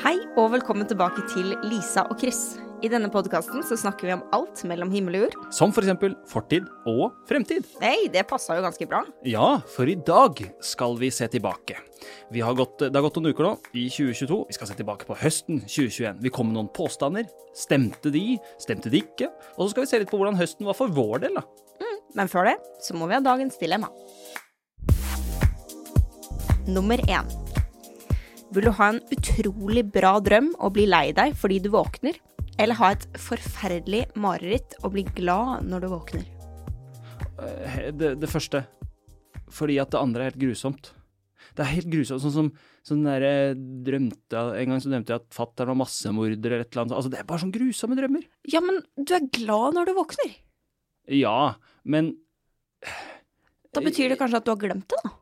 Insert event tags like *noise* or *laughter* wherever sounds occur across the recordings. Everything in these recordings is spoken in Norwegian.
Hei og velkommen tilbake til Lisa og Chris. I denne podkasten snakker vi om alt mellom himmel og jord. Som for eksempel fortid og fremtid. Nei, det passa jo ganske bra. Ja, for i dag skal vi se tilbake. Vi har gått, det har gått noen uker nå, i 2022. Vi skal se tilbake på høsten 2021. Vi kom med noen påstander. Stemte de? Stemte de ikke? Og så skal vi se litt på hvordan høsten var for vår del, da. Men før det så må vi ha dagens dilemma. Nummer én. Vil du ha en utrolig bra drøm og bli lei deg fordi du våkner? Eller ha et forferdelig mareritt og bli glad når du våkner? Eh, Det, det første. Fordi at det andre er helt grusomt. Det er helt grusomt. Sånn som sånn der, jeg drømte En gang så drømte jeg at fatter'n var massemorder eller et eller annet. Altså, det er bare sånn grusomme drømmer. Ja, men du er glad når du våkner. Ja, men Da betyr det kanskje at du har glemt det, da.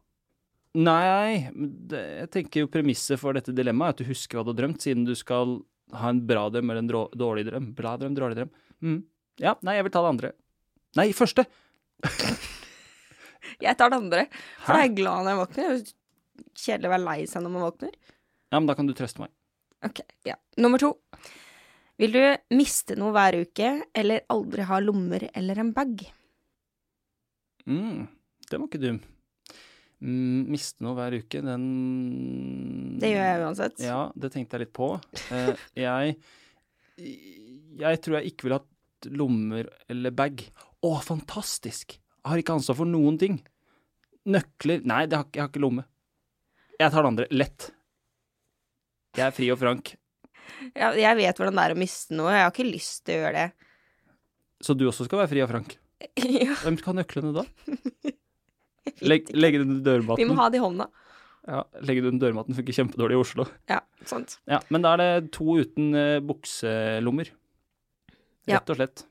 Nei, det, jeg tenker jo premisset for dette dilemmaet er at du husker hva du har drømt, siden du skal ha en bra drøm eller en drå, dårlig drøm. Bra drøm, dårlig drøm. Mm. Ja, nei, jeg vil ta det andre. Nei, første. *laughs* Jeg tar det andre, for da er jeg glad når jeg våkner. Er Kjedelig å være lei seg når man våkner. Ja, men da kan du trøste meg. Ok, ja. Nummer to. Vil du miste noe hver uke, eller aldri ha lommer eller en bag? Mm, den var ikke dum. Miste noe hver uke, den Det gjør jeg uansett. Ja, det tenkte jeg litt på. Eh, jeg Jeg tror jeg ikke ville hatt lommer eller bag. Å, fantastisk! Jeg har ikke ansvar for noen ting. Nøkler Nei, det har, jeg har ikke lomme. Jeg tar det andre. Lett. Jeg er fri og frank. Ja, jeg vet hvordan det er å miste noe. Jeg har ikke lyst til å gjøre det. Så du også skal være fri og frank. *laughs* ja, Hvem skal ha nøklene da? *laughs* *laughs* Legg, legge den under Vi må ha det i hånda. Ja, legge den under dørmatten funker kjempedårlig i Oslo. Ja, sant. Ja, Men da er det to uten uh, bukselommer. Ja. Rett og slett.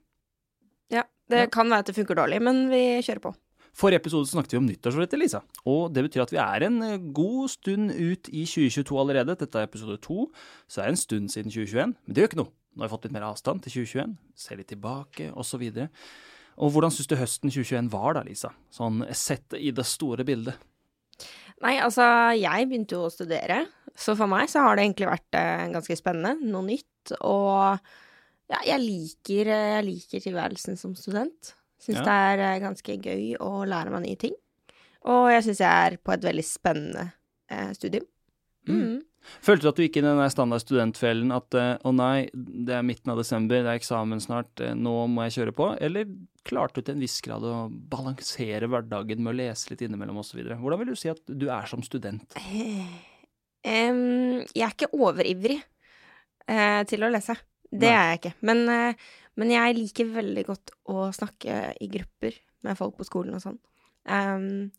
Ja, det Ja. kan være at det funker dårlig, men vi kjører på. Forrige episode snakket vi om nyttårsforrettet, Lisa. Og det betyr at vi er en eh, god stund ut i 2022 allerede. Dette er episode to, så det er en stund siden 2021. Men det gjør ikke noe. Nå har vi fått litt mer avstand til 2021, ser litt tilbake, osv. Og, hvordan syns du høsten 2021 var da, Lisa? Sånn sett i det store bildet. Nei, altså, jeg begynte jo å studere, så for meg så har det egentlig vært eh, ganske spennende. Noe nytt. Og ja, jeg liker, eh, jeg liker tilværelsen som student. Syns Ja. det er eh, ganske gøy å lære meg nye ting. Og jeg syns jeg er på et veldig spennende eh, studium. Mm. Følte du at du gikk inn i den standard studentfellen at eh, å nei, det er midten av desember, det er eksamen snart, eh, nå må jeg kjøre på? Eller klarte du til en viss grad å balansere hverdagen med å lese litt innimellom osv.? Hvordan vil du si at du er som student? Um, jeg er ikke overivrig uh, til å lese. Det Nei. er jeg ikke. Men, uh, men jeg liker veldig godt å snakke i grupper med folk på skolen og sånn. Em,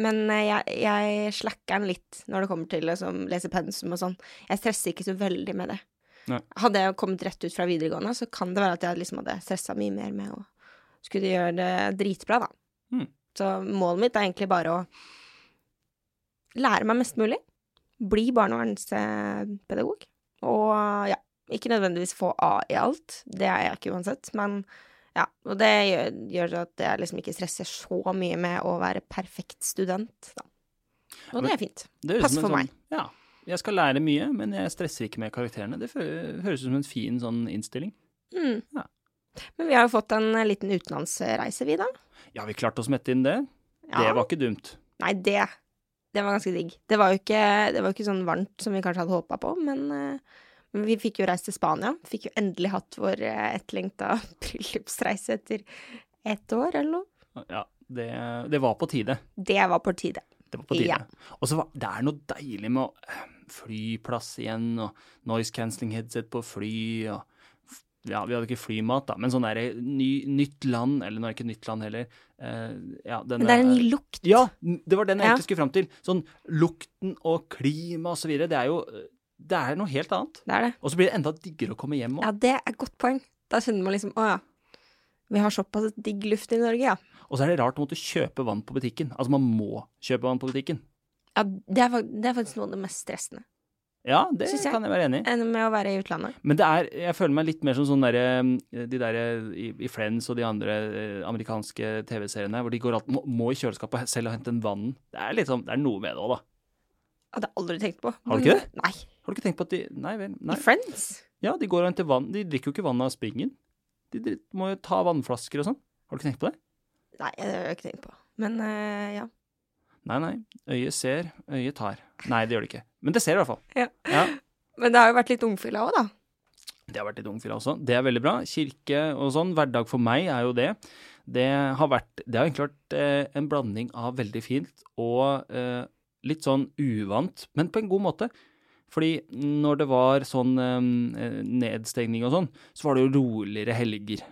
men eh, jeg, jeg slacker den litt når det kommer til liksom, lese pensum og sånn. Jeg stresser ikke så veldig med det. Nei. Hadde jeg kommet rett ut fra videregående, så kan det være at jeg liksom hadde stressa mye mer med å skulle gjøre det dritbra, da. Mm. Så målet mitt er egentlig bare å lære meg mest mulig bli barnevernspedagog. Og ja, ikke nødvendigvis få A i alt, det er jeg ikke uansett, men ja, og det gjør, gjør at jeg liksom ikke stresser så mye med å være perfekt student, da. Og det er fint. Det Pass for sånn, Ja. Jeg skal lære mye, men jeg stresser ikke med karakterene. Det høres ut som en fin sånn innstilling. Mm. Ja. Men vi har jo fått en liten utenlandsreise, vi, da. Ja, vi klarte å smette inn det. Ja. Det var ikke dumt. Nei, det Det var ganske digg. Det var jo ikke, det var ikke sånn varmt som vi kanskje hadde håpa på, men, uh, men vi fikk jo reist til Spania. Fikk jo endelig hatt vår eh, etterlengta *laughs* bryllupsreise etter ett år, eller noe. Ja, det, det var på tide. Det var på tide. Det var på tide. Ja. Og så var det er noe deilig med å eh, flyplass igjen, og noise cancelling headset på fly, og ja, vi hadde ikke flymat, da, men sånn derre ny, nytt land, eller nå er det ikke nytt land heller. uh, ja, Men det er en ny lukt. Ja, det var den jeg Ja. egentlig skulle fram til. Sånn lukten og klima og så videre, det er jo Det er noe helt annet. Det er det. Og så blir det enda diggere å komme hjem òg. Ja, det er et godt poeng. Da kjenner man liksom Å ja. Vi har såpass digg luft i Norge, ja. Og så er det rart å måtte kjøpe vann på butikken. Altså, man må kjøpe vann på butikken. ja det, er, det er faktisk noe av det mest stressende. Ja, det jeg. kan jeg være enig i. Enn med å være i utlandet. Men det er, jeg føler meg litt mer som sånn derre De derre i, i Friends og de andre eh, amerikanske TV-seriene hvor de går alt, må, må i kjøleskapet selv og hente en vann. Det er sånn, det er noe med det òg, da. Hadde jeg aldri tenkt på. Har du ikke det? Nei. Har du ikke tenkt på at de Nei vel. Nei. I Friends? Ja, de går og henter vann. De drikker jo ikke vann av springen. De må jo ta vannflasker og sånn. Har du ikke tenkt på det? Nei, det har jeg ikke tenkt på. Men uh, ja. Nei, nei. Øyet ser, øyet tar. Nei, det gjør det ikke. Men det ser i hvert fall. Ja. Ja. *laughs* Men det har jo vært litt ungfylla òg, da. Det har vært litt ungfylla også. Det er veldig bra. Kirke og sånn, hverdag for meg er jo det. Det har vært Det har egentlig vært eh, en blanding av veldig fint og eh, litt sånn uvant, men på en god måte. Fordi når det var sånn eh, nedstengning og sånn, så var det jo roligere helger.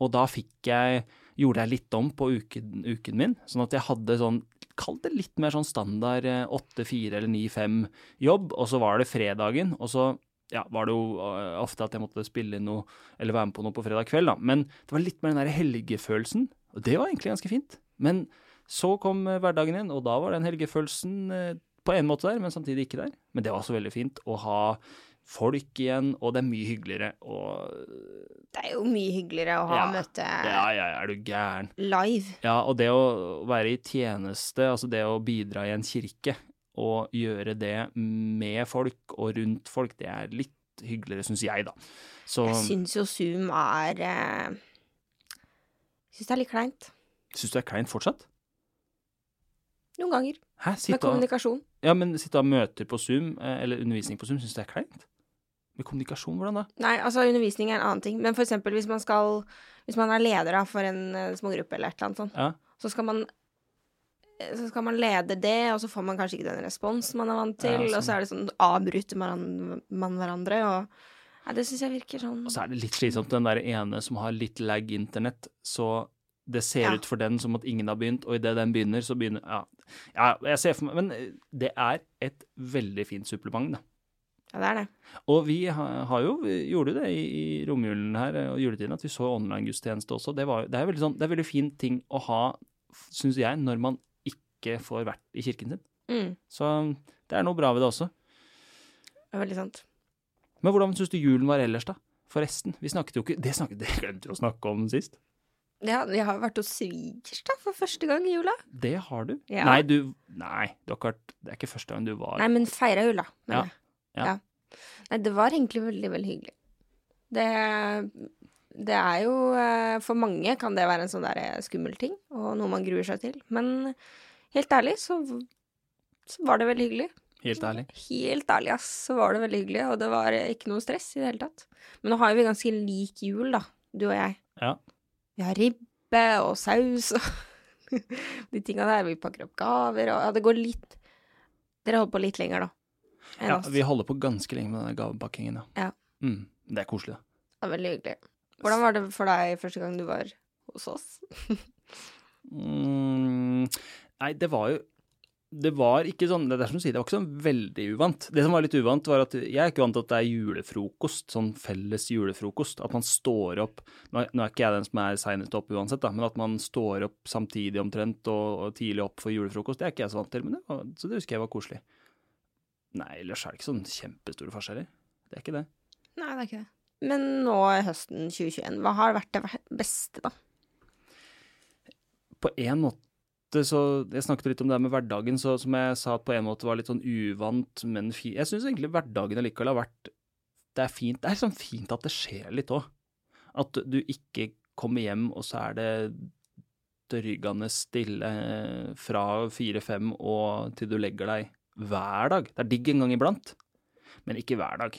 Og da fikk jeg Gjorde jeg litt om på uken, uken min, sånn at jeg hadde sånn Kall det litt mer sånn standard eh, 8-4 eller 9-5-jobb, og så var det fredagen, og så ja, var det jo øh, ofte at jeg måtte spille noe, eller være med på noe på fredag kveld, da. Men det var litt mer den der helgefølelsen, og det var egentlig ganske fint. Men så kom hverdagen igjen, og da var den helgefølelsen på en måte der, men samtidig ikke der. Men det var også veldig fint å ha folk igjen, og det er mye hyggeligere. å Det er jo mye hyggeligere å ha Ja. møte ja, ja, er du gæren. live. Ja, og det å være i tjeneste, altså det å bidra i en kirke, og gjøre det med folk og rundt folk, det er litt hyggeligere, syns jeg, da. Så Jeg syns jo Zoom er eh, Syns det er litt kleint. syns du det er kleint fortsatt? Noen ganger. Hæ, Med kommunikasjon. Ja, men sitte og møter på Zoom, eh, eller undervisning på Zoom, syns du det er kleint? Med kommunikasjon, hvordan da? Nei, altså undervisning er en annen ting. Men for eksempel hvis man skal Hvis man er leder da, for en eh, smågruppe eller et eller annet sånt, Ja. så skal man eh, så skal man lede det, og så får man kanskje ikke den responsen man er vant til, Ja, sånn. og så er det sånn avbryter man, man hverandre, og Nei, det syns jeg virker sånn Og så er det litt slitsomt, den der ene som har litt lag internett, så det ser Ja. ut for den som at ingen har begynt, og idet den begynner, så begynner Ja, ja jeg ser for meg Men eh, det er et veldig fint supplement, da. Ja, det er det. Og vi har, jo, vi gjorde jo det i, i romjulen her eh, og juletiden, at vi så online-gudstjeneste også. Det, var, det, er veldig sånn, det er veldig fin ting å ha, syns jeg, når man ikke får vært i kirken sin. Mm, Så det er noe bra ved det også. det er veldig sant. Men hvordan syns du julen var ellers, da? Forresten, vi snakket jo ikke Det, snakket, det glemte vi å snakke om sist. Ja, jeg har vært hos svigers da, for første gang i jula. Det har du. Ja. Nei, du Nei, du har ikke vært Det er ikke første gang du var Nei, men feira jula. Men, Ja, ja. ja. Nei, det var egentlig veldig, veldig hyggelig. Det, det er jo eh, For mange kan det være en sånn der skummel ting, og noe man gruer seg til. Men helt ærlig så, så var det veldig hyggelig. Helt ærlig. Helt ærlig, ass, så var det veldig hyggelig, og det var ikke noe stress i det hele tatt. Men nå har jo vi ganske lik jul, da, du og jeg. Ja. Vi har ribbe og saus og *laughs* de tinga der. Vi pakker opp gaver og Ja, det går litt Dere holder på litt lenger, da. Ja, oss. vi holder på ganske lenge med denne gavepakkingen, ja. Ja. Mm, det er koselig, da. Det er veldig hyggelig. Hvordan var det for deg første gang du var hos oss? *laughs* Mm, nei, det var jo Det var ikke sånn Det er som du sier, det var ikke sånn veldig uvant. Det som var litt uvant, var at jeg er ikke vant til at det er julefrokost, sånn felles julefrokost. At man står opp Nå er, nå er ikke jeg den som er seinest opp uansett, da, men at man står opp samtidig omtrent og, og tidlig opp for julefrokost, det er ikke jeg så vant til. Men det var, så det husker jeg var koselig. Nei, ellers er det ikke sånn kjempestore forskjeller. Det er ikke det. Nei, det er ikke det. Men nå i høsten 2021, hva har vært det beste, da? på en måte så Jeg snakket litt om det her med hverdagen, så som jeg sa på en måte var litt sånn uvant, men fi, Jeg syns egentlig hverdagen allikevel har vært Det er fint. Det er sånn fint at det skjer litt òg. At du ikke kommer hjem, og så er det dryggende stille fra fire-fem og til du legger deg hver dag. Det er digg en gang iblant, men ikke hver dag.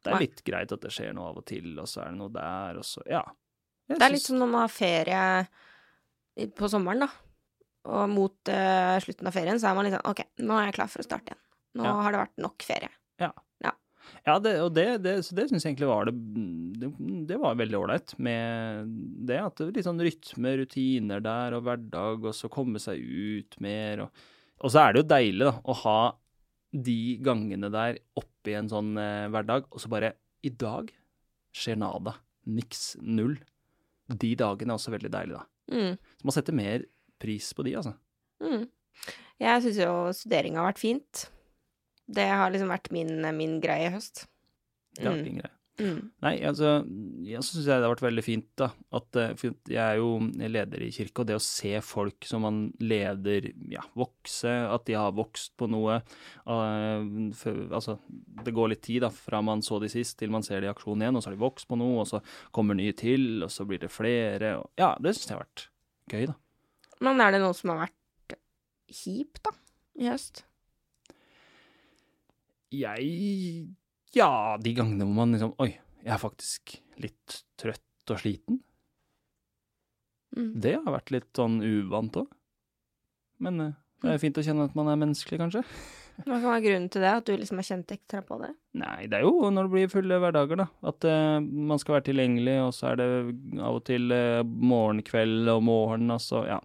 Det er Nei. litt greit at det skjer noe av og til, og så er det noe der, og så Ja. Jeg Det er litt som når man har ferie på sommeren, da. Og mot uh, slutten av ferien så er man litt sånn OK, nå er jeg klar for å starte igjen. Nå Ja. har det vært nok ferie. Ja, det, og det, det, så det syns jeg egentlig var det Det, det var veldig ålreit med det. At det var litt sånn rytme, rutiner der, og hverdag, og så komme seg ut mer. Og, og så er det jo deilig, da, å ha de gangene der oppi en sånn eh, hverdag, og så bare I dag skjer nada. Niks. Null. De dagene er også veldig deilige, da. Mm. Så man setter mer pris på de, altså. Mm. Jeg syns jo studering har vært fint. Det har liksom vært min, min greie i høst. Det har Mm. vært din greie. Mm. Nei, altså, jeg syns det har vært veldig fint, da. At, eh, jeg er jo leder i kirke, og det å se folk som man leder, ja, vokse, at de har vokst på noe uh, for, Altså, det går litt tid da, fra man så de sist, til man ser de i aksjon igjen, og så har de vokst på noe, og så kommer nye til, og så blir det flere. Og, ja, det syns jeg har vært gøy, da. Men er det noe som har vært kjipt, da, i høst? Jeg Ja, de gangene hvor man liksom Oi, jeg er faktisk litt trøtt og sliten. Mm. Det har vært litt sånn uvant òg. Men eh, det er fint å kjenne at man er menneskelig, kanskje. Hva kan være grunnen til det? At du liksom har kjent ekstra på det? Nei, det er jo når det blir fulle hverdager, da. At uh, man skal være tilgjengelig, og så er det av og til uh, morgen, kveld og morgen, altså. Ja.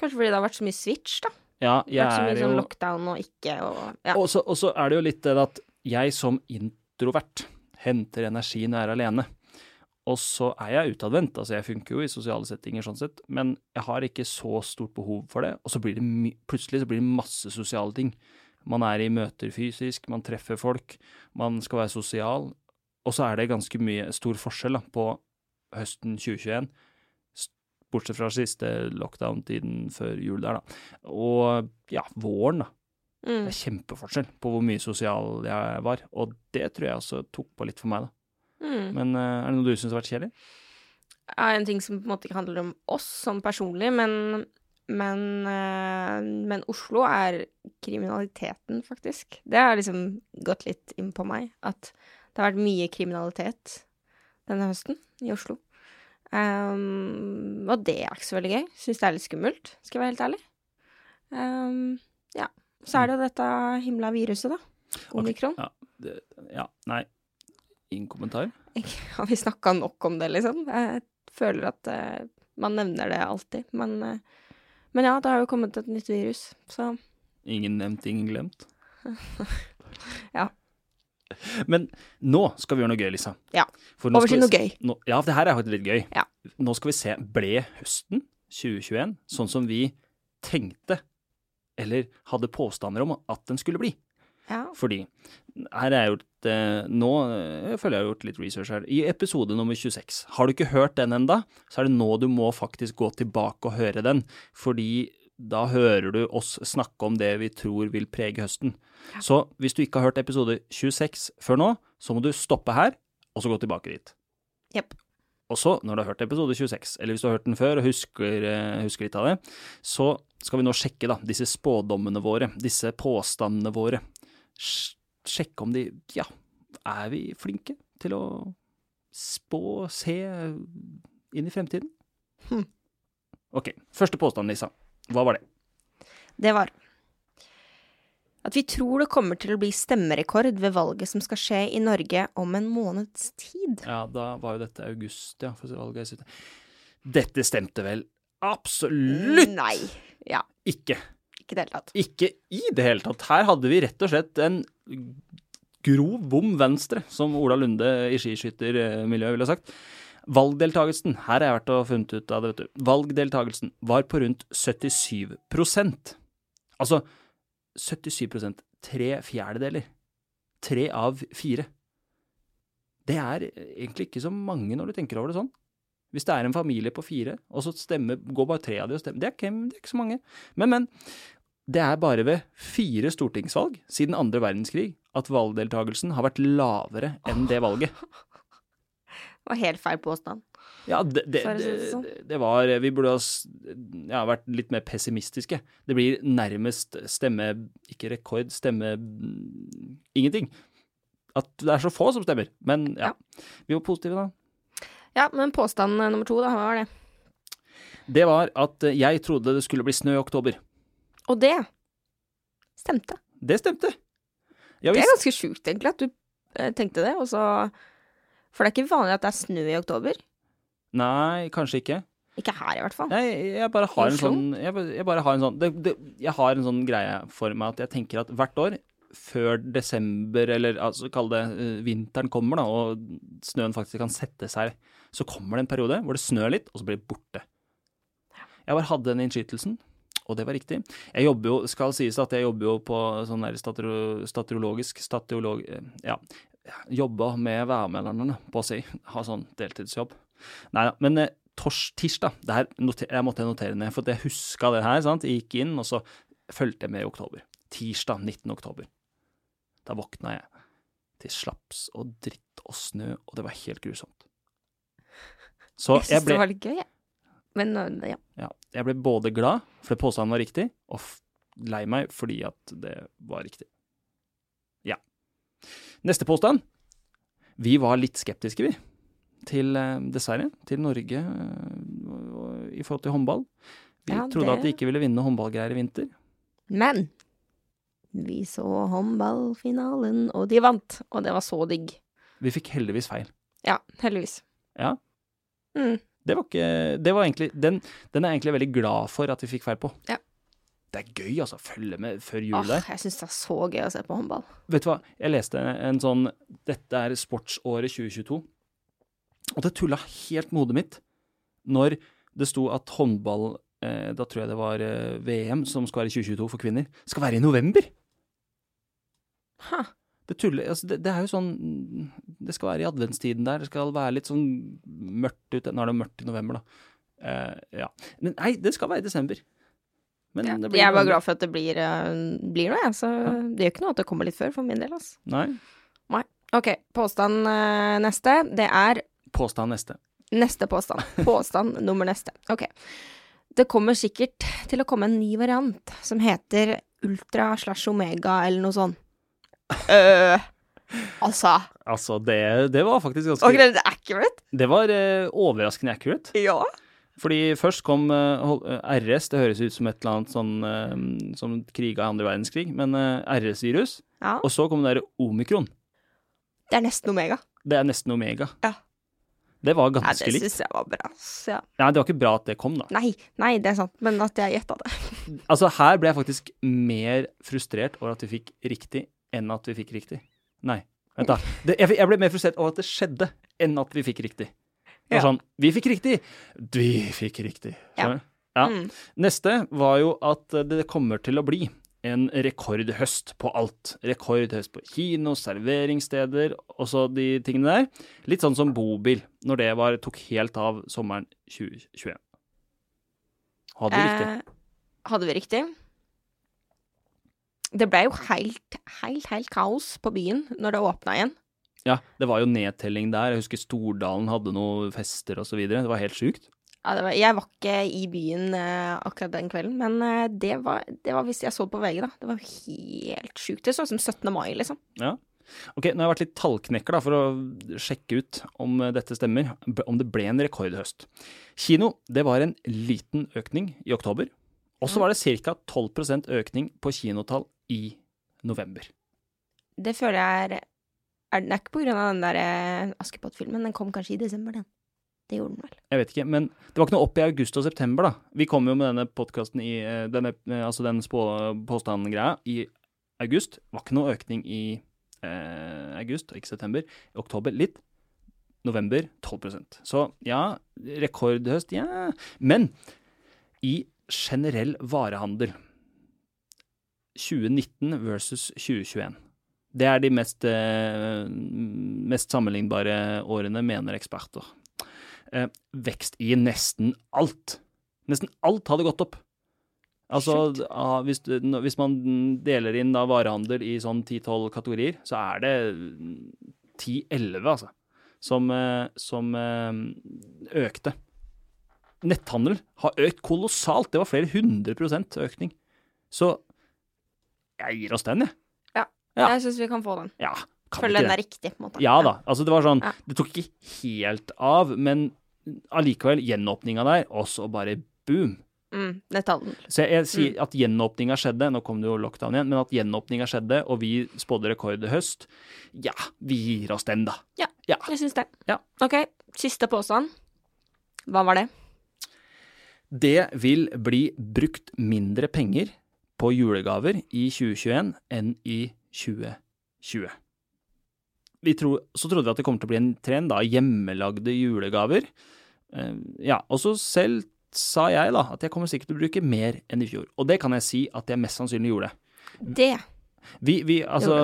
Kanskje fordi det har vært så mye switch, da? ja jeg vært så mye er sånn jo lockdown og ikke og ja. Og så og så er det jo litt det at jeg som introvert henter energi når jeg er alene. Og så er jeg utadvendt, altså jeg funker jo i sosiale settinger sånn sett, men jeg har ikke så stort behov for det. Og så blir det plutselig så blir det masse sosiale ting. Man er i møter fysisk, man treffer folk, man skal være sosial. Og så er det ganske mye stor forskjell da, på høsten 2021, s- bortsett fra siste lockdown-tiden før jul der, da. Og ja, våren, da. Det Mm. er kjempeforskjell på hvor mye sosial jeg var, og det tror jeg også tok på litt for meg, da. Mm. Men eh, er det noe du syns har vært kjedelig? er en ting som på en måte ikke handler om oss sånn personlig, men, men, eh, men Oslo er kriminaliteten, faktisk. Det har liksom gått litt inn på meg, at det har vært mye kriminalitet denne høsten i Oslo. Um, og det er ikke så veldig gøy. Syns det er litt skummelt, skal jeg være helt ærlig. Um, ja. Så er det jo dette himla viruset, da. Omikron. Ja, det, ja, nei. Ingen kommentar? *laughs* Har vi snakka nok om det, liksom? Jeg føler at uh, man nevner det alltid. Men, uh, men ja, det har jo kommet et nytt virus, så Ingen nevnt, ingen glemt? *laughs* Ja. Men nå skal vi gjøre noe gøy, Lisa. Ja. For over til noe gøy. Nå, ja, det her er faktisk litt gøy. Ja. Nå skal vi se, ble høsten 2021 sånn som vi tenkte, eller hadde påstander om at den skulle bli? Ja. Fordi her er jeg gjort eh, Nå eh, jeg føler jeg har gjort litt research her. I episode nummer 26. Har du ikke hørt den enda, så er det nå du må faktisk gå tilbake og høre den. Fordi da hører du oss snakke om det vi tror vil prege høsten. Så hvis du ikke har hørt episode 26 før nå, så må du stoppe her, og så gå tilbake dit. Jepp. Og så, når du har hørt episode 26, eller hvis du har hørt den før og husker, eh, husker litt av det, så skal vi nå sjekke da, disse spådommene våre, disse påstandene våre. Sjekke om de, ja, er vi flinke til å spå, se inn i fremtiden? Hm. Ok, første påstand, Lisa. Hva var det? Det var at vi tror det kommer til å bli stemmerekord ved valget som skal skje i Norge om en måneds tid. Ja, da var jo dette august, ja, for valget i. Dette stemte vel absolutt Nei. Ja, ikke. ikke i det hele tatt. Ikke i det hele tatt. Her hadde vi rett og slett en grov bom venstre, som Ola Lunde i skiskyttermiljøet ville sagt. Valgdeltagelsen, her har jeg vært og funnet ut av det, vet du. Valgdeltagelsen var på rundt 77 Altså 77% Tre fjerdedeler. Tre av fire. Det er egentlig ikke så mange når du tenker over det sånn. Hvis det er en familie på fire, og så stemmer, går bare tre av de og stemmer, det er, ikke, det er ikke så mange. Men, men. Det er bare ved fire stortingsvalg siden andre verdenskrig at valgdeltagelsen har vært lavere enn det valget. *laughs* Det var helt feil påstand. Ja, det, det, si det det, sånn. var Vi burde ha ja, vært litt mer pessimistiske. Det blir nærmest stemme Ikke rekord, stemme ingenting. At det er så få som stemmer. Men ja, vi var positive, da. Ja, men påstand eh, nummer to, da, hva var det? Det var at eh, jeg trodde det skulle bli snø i oktober. Og det stemte. Det stemte. Ja Det er ganske sjukt, egentlig, at du eh, tenkte det, og så For det er ikke vanlig at det er snø i oktober. Nei, kanskje ikke. Ikke her, i hvert fall. Nei, jeg bare har en sånn Jeg, bare- jeg bare har en sånn det, det, Jeg har en sånn greie for meg at jeg tenker at hvert år, før desember, eller altså kall det uh, vinteren kommer, da, og snøen faktisk kan sette seg, så kommer det en periode hvor det snør litt, og så blir det borte. Jeg bare hadde den innskytelsen, og det var riktig. Jeg jobber jo, skal sies at jeg jobber jo på sånn der statero, staterologisk Statiolog... eh, Ja. jobba med værmelderne, på å si. Ha sånn deltidsjobb. Nei da. Men eh, tors, tirsdag det her noter, Jeg måtte notere ned, for jeg huska det her. sant? Jeg gikk inn, og så fulgte jeg med i oktober. Tirsdag 19. oktober. Da våkna jeg til slaps og dritt og snø, og det var helt grusomt. Så Jeg jeg syns ble, det var litt gøy, jeg. Men øh, ja. ja, jeg ble både glad fordi påstanden var riktig, og lei meg fordi at det var riktig. Ja. Neste påstand. Vi var litt skeptiske, vi. Til, eh, dessverre, til Norge eh, i forhold til håndball. Vi Ja, trodde at de ikke ville vinne håndballgreier i vinter. Men vi så håndballfinalen, og de vant. Og det var så digg. Vi fikk heldigvis feil. Ja, heldigvis. Ja. Mm. Det var ikke Det var egentlig Den, den er jeg egentlig veldig glad for at vi fikk feil på. Ja. Det er gøy, altså. Følge med før jul der. jeg syns det er så gøy å se på håndball. Vet du hva, jeg leste en sånn Dette er sportsåret 2022. Og det tulla helt med hodet mitt når det sto at håndball eh, Da tror jeg det var eh, VM, som skal være i 2022 for kvinner, skal være i november! Ha. Det tuller altså det, det er jo sånn Det skal være i adventstiden der. Det skal være litt sånn mørkt ute. Nå er det mørkt i november, da. Eh, ja. Men nei, det skal være i desember. Men Ja. det blir Jeg er bare glad for at det blir, øh, blir noe, jeg. Så det gjør ikke noe at det kommer litt før, for min del. Altså. Nei. OK, påstand øh, neste. Det er Påstand neste. neste påstand. Påstand *laughs* nummer neste. OK. Det kommer sikkert til å komme en ny variant som heter ultra slash omega eller noe sånt. *laughs* Øh, altså Altså, det, det var faktisk ganske okay, det er accurate? Det var uh, overraskende accurate. Ja. Fordi først kom uh, eh, RS, det høres ut som et eller annet sånn eh, som kriga i andre verdenskrig, men eh, RS-virus. ja. Og så kom det derre omikron. Det er nesten omega. Det er nesten omega. Ja. Det var ganske det likt. syns jeg var bra. Ja. Nei, det var ikke bra at det kom, da. Nei, nei, det er sant, men at jeg gjetta det. *laughs* Altså, her ble jeg faktisk mer frustrert over at vi fikk riktig, enn at vi fikk riktig. Nei, vent da. Det, jeg, jeg ble mer frustrert over at det skjedde, enn at vi fikk riktig. Det var Ja. sånn, vi fikk riktig, vi fikk riktig. Ja. Ja. Mm. Neste var jo at det kommer til å bli en rekordhøst på alt. Rekordhøst på kino, serveringssteder og så de tingene der. Litt sånn som bobil, når det var, tok helt av sommeren 2021. Hadde vi riktig? Eh, hadde vi riktig? Det ble jo helt, helt, helt kaos på byen når det åpna igjen. Ja, det var jo nedtelling der. Jeg husker Stordalen hadde noen fester og så videre. Det var helt sjukt. Ja, var, jeg var ikke i byen eh, akkurat den kvelden, men eh, det, var, det var hvis jeg så på VG, da. Det var helt sjukt. Det så ut som 17. mai, liksom. Ja. Ok, nå har jeg vært litt tallknekker da, for å sjekke ut om eh, dette stemmer, om det ble en rekordhøst. Kino, det var en liten økning i oktober, og så var det ca. 12% økning på kinotall i november. Det føler jeg er er Det er ikke av den der Askepott-filmen. Den kom kanskje i desember, den. Det gjorde den vel. Jeg vet ikke, men det var ikke noe opp i august og september, da. Vi kom jo med denne podkasten i eh, denne, eh, Altså den påstanden-greia i august. Det var ikke noe økning i eh, august, ikke september. I oktober litt. November 12% Så ja, rekordhøst, ja. Men i generell varehandel 2019 versus 2021. Det er de mest, eh, mest sammenlignbare årene, mener eksperter eh, vekst i nesten alt. Nesten alt hadde gått opp. Altså, ah, hvis, hvis man deler inn da varehandel i sånn 10-12 kategorier, så er det 10-11, altså, som, eh, som eh, økte. Netthandel har økt kolossalt. Det var flere hundre prosent økning. Så jeg gir oss den, jeg. Ja. Jeg syns vi kan få den. Ja, kan Føler den er riktig, på en måte. Ja da. Altså, det var sånn Ja. Det tok ikke helt av, men allikevel, gjenåpninga der, og så bare boom. Mm, netthandel. Så jeg, jeg sier at gjenåpninga skjedde, nå kom det jo lockdown igjen, men at gjenåpninga skjedde, og vi spådde rekord i høst, ja, vi gir oss den, da. Ja, Jeg syns det. Ja. OK, siste påstand. Hva var det? Det vil bli brukt mindre penger på julegaver i 2021 enn i 2020. Vi tror, så trodde vi at det kommer til å bli en trend, da, hjemmelagde julegaver. Eh, ja, og så selv sa jeg da at jeg kommer sikkert til å bruke mer enn i fjor. Og det kan jeg si at jeg mest sannsynlig gjorde. Det Vi, vi altså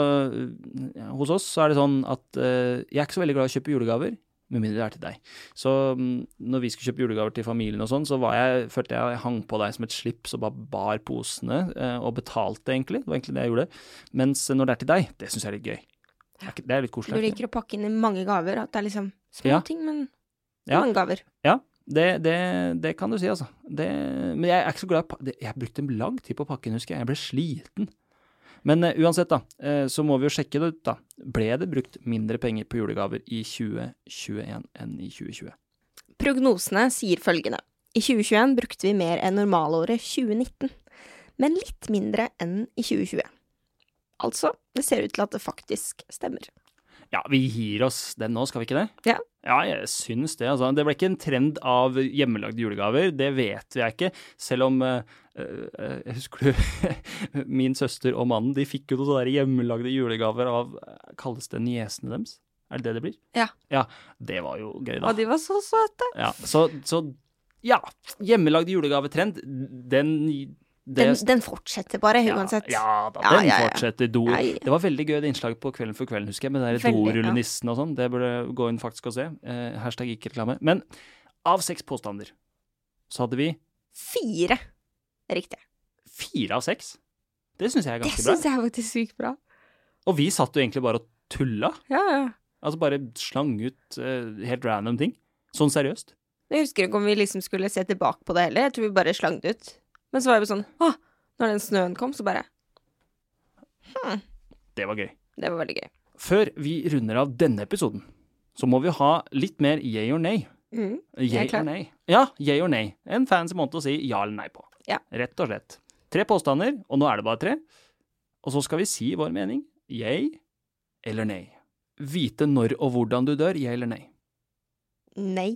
Hos oss så er det sånn at uh, jeg er ikke så veldig glad i å kjøpe julegaver. Med mindre det er til deg. Så um, når vi skulle kjøpe julegaver til familien og sånn, så var jeg, følte jeg jeg hang på deg som et slips og bare bar posene, uh, og betalte egentlig. Det var egentlig det jeg gjorde. Mens når det er til deg, det syns jeg er litt gøy. Det er, det er litt koselig. Du liker å pakke inn i mange gaver, at det er liksom små Ja. ting, men Ja. mange gaver. Ja, det, det, det kan du si, altså. Det, men jeg er ikke så glad i Jeg brukte lang tid på pakken, husker jeg. Jeg ble sliten. Men uh, uansett, da, uh, så må vi jo sjekke det ut, da. Ble det brukt mindre penger på julegaver i 2021 enn i 2020? Prognosene sier følgende. I 2021 brukte vi mer enn normalåret 2019, men litt mindre enn i 2020. Altså, det ser ut til at det faktisk stemmer. Ja, vi gir oss den nå, skal vi ikke det? Ja. Ja, jeg syns det, altså. Det ble ikke en trend av hjemmelagde julegaver, det vet jeg ikke. Selv om uh, uh, husker du *laughs* Min søster og mannen, de fikk jo noen hjemmelagde julegaver av eh, Kalles det niesene deres? Er det det det blir? Ja. Ja, det var jo gøy, da. Og de var så søte. Ja, så, så ja. Hjemmelagd julegavetrend, den det, Den, den fortsetter bare, ja, uansett. Ja da, den ja, fortsetter. Do. Det var veldig gøy det innslaget på Kvelden for kvelden, husker jeg, med de dorullenissen og sånn. Det burde gå inn faktisk og se. Eh, hashtag ikke reklame. Men av seks påstander så hadde vi Fire. Riktig. fire av seks. Det syns jeg er ganske bra. Det syns jeg er faktisk sykt bra. Og vi satt jo egentlig bare og tulla. Ja, ja. Altså bare slang ut uh, helt random ting. Sånn seriøst. Jeg husker ikke om vi liksom skulle se tilbake på det heller. Jeg tror vi bare slang det ut. Men så var vi sånn Å, når den snøen kom, så bare Det var gøy. Det var veldig gøy. Før vi runder av denne episoden, så må vi ha litt mer yay or nay. Mm. Jeg Yay or nay. Ja, yay or nay. En fancy måte å si ja eller nei på. Ja. Rett og slett. Tre påstander, og nå er det bare tre. Og så skal vi si vår mening. Yay eller nei. Vite når og hvordan du dør, yay eller nei. Nei.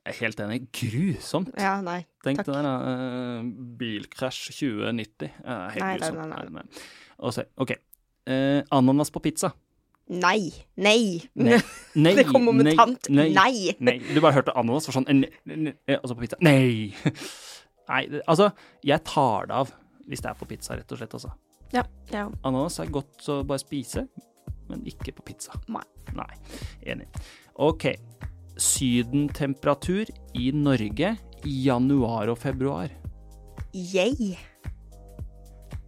Jeg er helt enig. Grusomt. Ja, nei. Tenk det der, da. eh, bilkrasj 2090. Eh, helt Nei, nei, grusomt. nei, nei. Og så, ok. Eh, ananas på pizza. Nei. Nei. Nei. *laughs* Nei, Det kom momentant. Nei. Nei. Nei. Du bare hørte ananas, for sånn ne- eh, Og så på pizza. Nei! *laughs* Nei, altså, jeg tar det av hvis det er på pizza, rett og slett, altså. Ja. ja. Ananas er godt å bare spise, men ikke på pizza. Nei. Nei. Enig. Ok. Sydentemperatur i Norge i januar og februar. Yay.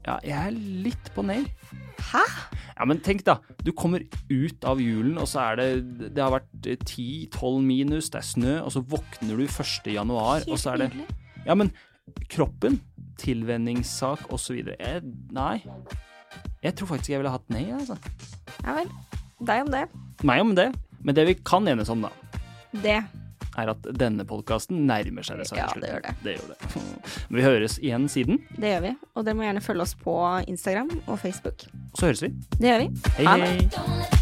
Ja, jeg er litt på nei. Hæ? Ja, men tenk da, du kommer ut av julen, og så er det Det har vært eh, 10-12 minus, det er snø, og så våkner du 1. januar, og så er det. Ja, men kroppen, tilvenningssak osv. Nei. Jeg tror faktisk jeg ville hatt nei, altså. Ja vel. Deg om det. Meg om det. Men det vi kan enes om, da, Det. Er at denne podkasten nærmer seg dessverre Ja, det gjør det. det gjør det. Men vi høres igjen siden. Det gjør vi. Og dere må gjerne følge oss på Instagram og Facebook. Så høres vi. Det gjør vi. Hei, hei.